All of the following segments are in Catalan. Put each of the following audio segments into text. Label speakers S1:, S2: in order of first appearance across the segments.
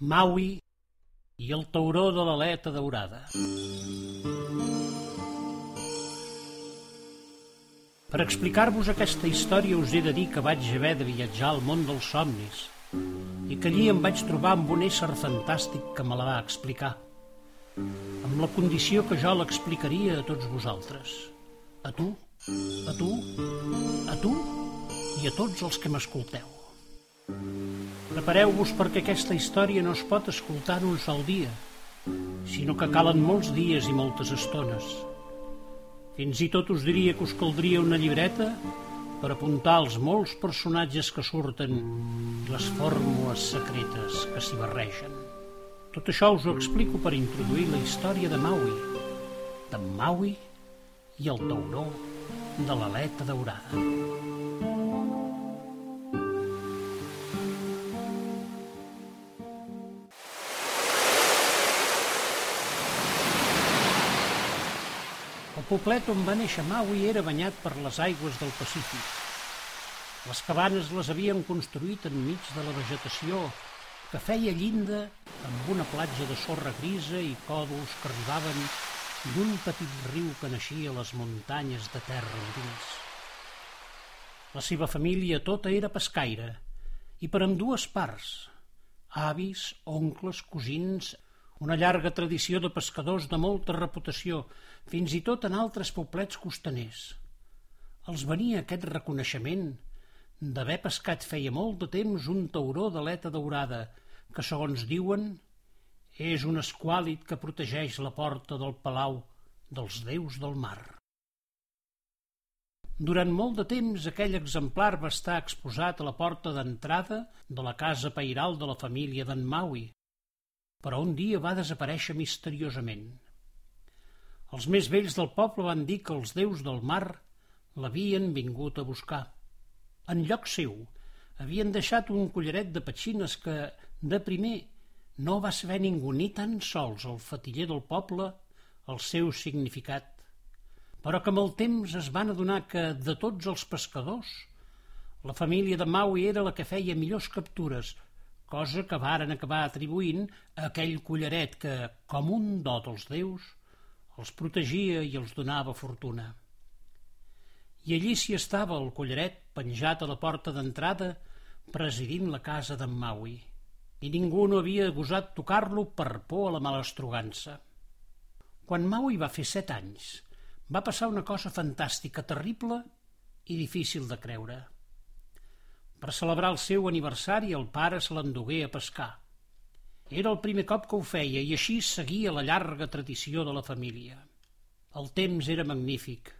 S1: Maui i el tauró de l'aleta daurada. Per explicar-vos aquesta història us he de dir que vaig haver de viatjar al món dels somnis i que allí em vaig trobar amb un ésser fantàstic que me la va explicar, amb la condició que jo l'explicaria a tots vosaltres, a tu, a tu, a tu i a tots els que m'escolteu. Prepareu-vos perquè aquesta història no es pot escoltar un sol dia, sinó que calen molts dies i moltes estones. Fins i tot us diria que us caldria una llibreta per apuntar els molts personatges que surten i les fórmules secretes que s'hi barregen. Tot això us ho explico per introduir la història de Maui, de Maui i el tauró de l'aleta daurada. Poblet on va néixer Maui era banyat per les aigües del Pacífic. Les cabanes les havien construït enmig de la vegetació que feia llinda amb una platja de sorra grisa i còdols que arribaven d'un petit riu que naixia a les muntanyes de terra endins. La seva família tota era pescaire i per amb dues parts, avis, oncles, cosins, una llarga tradició de pescadors de molta reputació, fins i tot en altres poblets costaners. Els venia aquest reconeixement d'haver pescat feia molt de temps un tauró d'aleta daurada, que, segons diuen, és un esquàlit que protegeix la porta del palau dels déus del mar. Durant molt de temps aquell exemplar va estar exposat a la porta d'entrada de la casa pairal de la família d'en Maui, però un dia va desaparèixer misteriosament. Els més vells del poble van dir que els déus del mar l'havien vingut a buscar. En lloc seu, havien deixat un collaret de petxines que, de primer, no va saber ningú ni tan sols el fatiller del poble el seu significat, però que amb el temps es van adonar que, de tots els pescadors, la família de Maui era la que feia millors captures, cosa que varen acabar atribuint a aquell collaret que, com un do dels déus, els protegia i els donava fortuna. I allí s'hi estava el collaret penjat a la porta d'entrada presidint la casa d'en Maui, i ningú no havia gosat tocar-lo per por a la malastrugança. Quan Maui va fer set anys, va passar una cosa fantàstica, terrible i difícil de creure. Per celebrar el seu aniversari el pare se l'endugué a pescar. Era el primer cop que ho feia i així seguia la llarga tradició de la família. El temps era magnífic.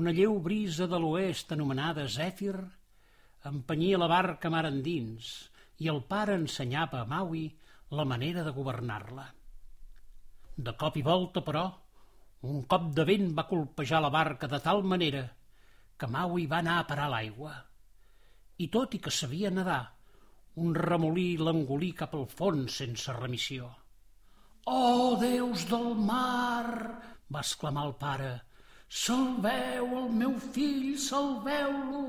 S1: Una lleu brisa de l'oest anomenada Zèfir empenyia la barca mar endins i el pare ensenyava a Maui la manera de governar-la. De cop i volta, però, un cop de vent va colpejar la barca de tal manera que Maui va anar a parar l'aigua i tot i que sabia nedar, un remolí l'engolí cap al fons sense remissió. «Oh, déus del mar!» va exclamar el pare. «Salveu el meu fill, salveu-lo!»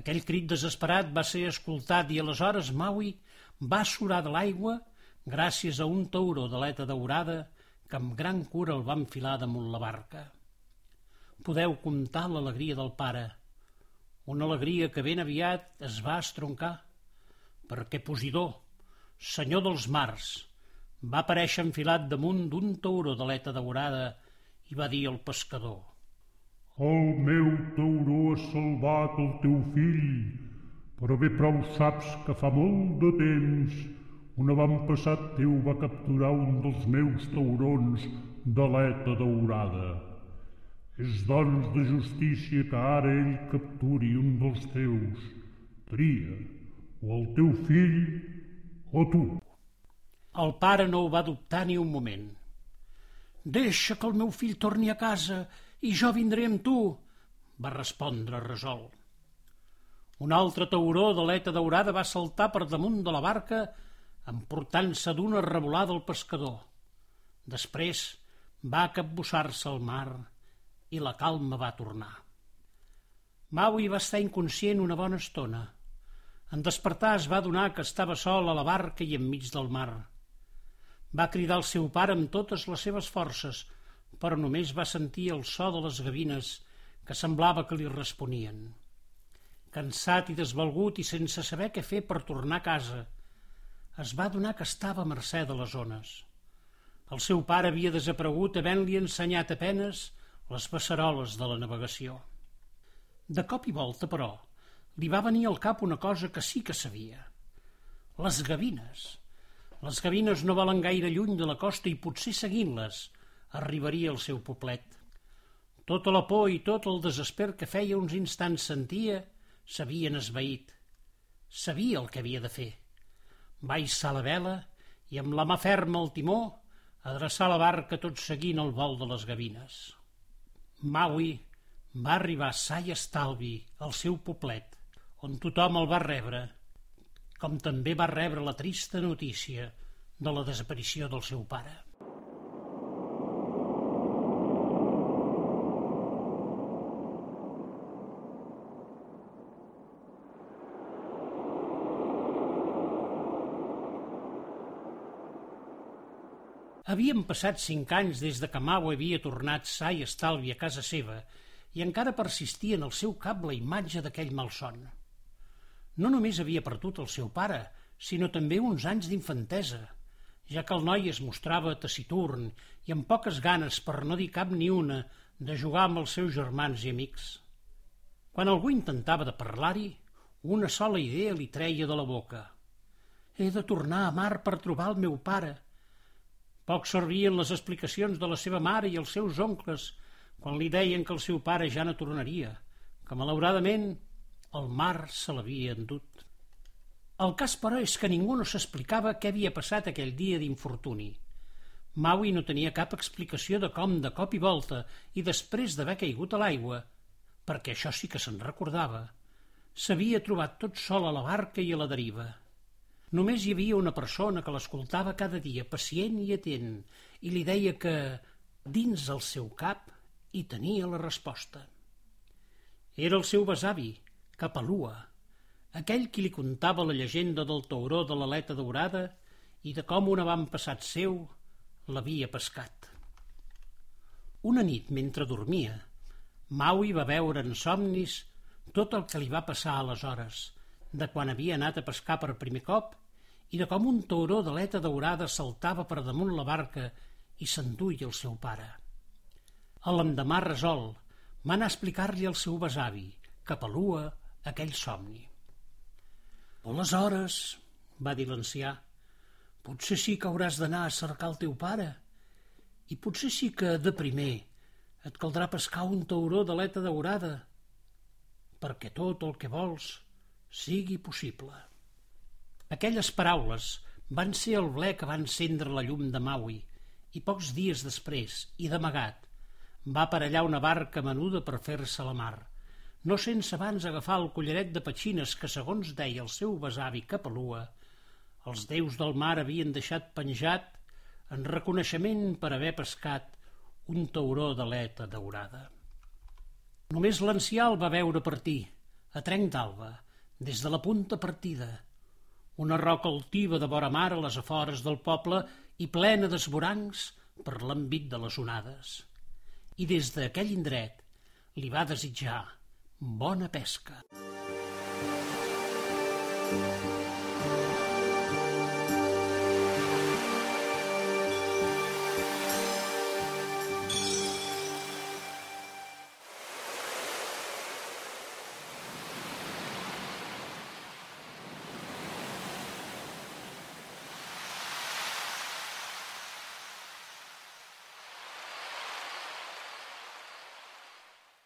S1: Aquell crit desesperat va ser escoltat i aleshores Maui va surar de l'aigua gràcies a un tauró d'aleta daurada que amb gran cura el va enfilar damunt la barca. Podeu comptar l'alegria del pare – una alegria que ben aviat es va estroncar, perquè Posidó, senyor dels mars, va aparèixer enfilat damunt d'un tauró d'aleta daurada i va dir al pescador
S2: El meu tauró ha salvat el teu fill, però bé prou saps que fa molt de temps un avantpassat teu va capturar un dels meus taurons d'aleta daurada. És doncs de justícia que ara ell capturi un dels teus. Tria, o el teu fill, o tu.
S1: El pare no ho va dubtar ni un moment. Deixa que el meu fill torni a casa i jo vindré amb tu, va respondre resol. Un altre tauró d'aleta daurada va saltar per damunt de la barca emportant-se d'una revolada al pescador. Després va capbussar-se al mar i la calma va tornar. Maui va estar inconscient una bona estona. En despertar es va donar que estava sol a la barca i enmig del mar. Va cridar el seu pare amb totes les seves forces, però només va sentir el so de les gavines que semblava que li responien. Cansat i desvalgut i sense saber què fer per tornar a casa, es va donar que estava a mercè de les ones. El seu pare havia desaparegut havent-li ensenyat a penes les passaroles de la navegació. De cop i volta, però, li va venir al cap una cosa que sí que sabia. Les gavines. Les gavines no valen gaire lluny de la costa i potser seguint-les arribaria al seu poblet. Tota la por i tot el desesper que feia uns instants sentia s'havien esvaït. Sabia el que havia de fer. Va issar la vela i amb la mà ferma al timó adreçar la barca tot seguint el vol de les gavines. Maui va arribar sa i estalvi al seu poblet, on tothom el va rebre, com també va rebre la trista notícia de la desaparició del seu pare. Havien passat cinc anys des de que Mau havia tornat sa i estalvi a casa seva i encara persistia en el seu cap la imatge d'aquell malson. No només havia perdut el seu pare, sinó també uns anys d'infantesa, ja que el noi es mostrava taciturn i amb poques ganes, per no dir cap ni una, de jugar amb els seus germans i amics. Quan algú intentava de parlar-hi, una sola idea li treia de la boca. He de tornar a mar per trobar el meu pare, poc servien les explicacions de la seva mare i els seus oncles quan li deien que el seu pare ja no tornaria, que malauradament el mar se l'havia endut. El cas, però, és que ningú no s'explicava què havia passat aquell dia d'infortuni. Maui no tenia cap explicació de com, de cop i volta, i després d'haver caigut a l'aigua, perquè això sí que se'n recordava, s'havia trobat tot sol a la barca i a la deriva. Només hi havia una persona que l'escoltava cada dia, pacient i atent, i li deia que, dins el seu cap, hi tenia la resposta. Era el seu besavi, Capalua, aquell qui li contava la llegenda del tauró de l'aleta daurada i de com un avantpassat seu l'havia pescat. Una nit, mentre dormia, Maui va veure en somnis tot el que li va passar aleshores – de quan havia anat a pescar per primer cop i de com un tauró d'aleta daurada saltava per damunt la barca i s'enduia el seu pare. A l'endemà resol va anar a explicar-li al seu besavi, que pelua aquell somni. Aleshores, va dir l'ancià, potser sí que hauràs d'anar a cercar el teu pare i potser sí que, de primer, et caldrà pescar un tauró d'aleta daurada, perquè tot el que vols sigui possible. Aquelles paraules van ser el ble que va encendre la llum de Maui i pocs dies després, i d'amagat, va aparellar una barca menuda per fer-se la mar, no sense abans agafar el collaret de petxines que, segons deia el seu besavi Capelua, els déus del mar havien deixat penjat en reconeixement per haver pescat un tauró d'aleta daurada. Només l'ancià el va veure partir, a trenc d'alba, des de la punta partida, una roca altiva de vora mar a les afores del poble i plena d'esborancs per l'àmbit de les onades. I des d'aquell indret li va desitjar bona pesca. Thank you.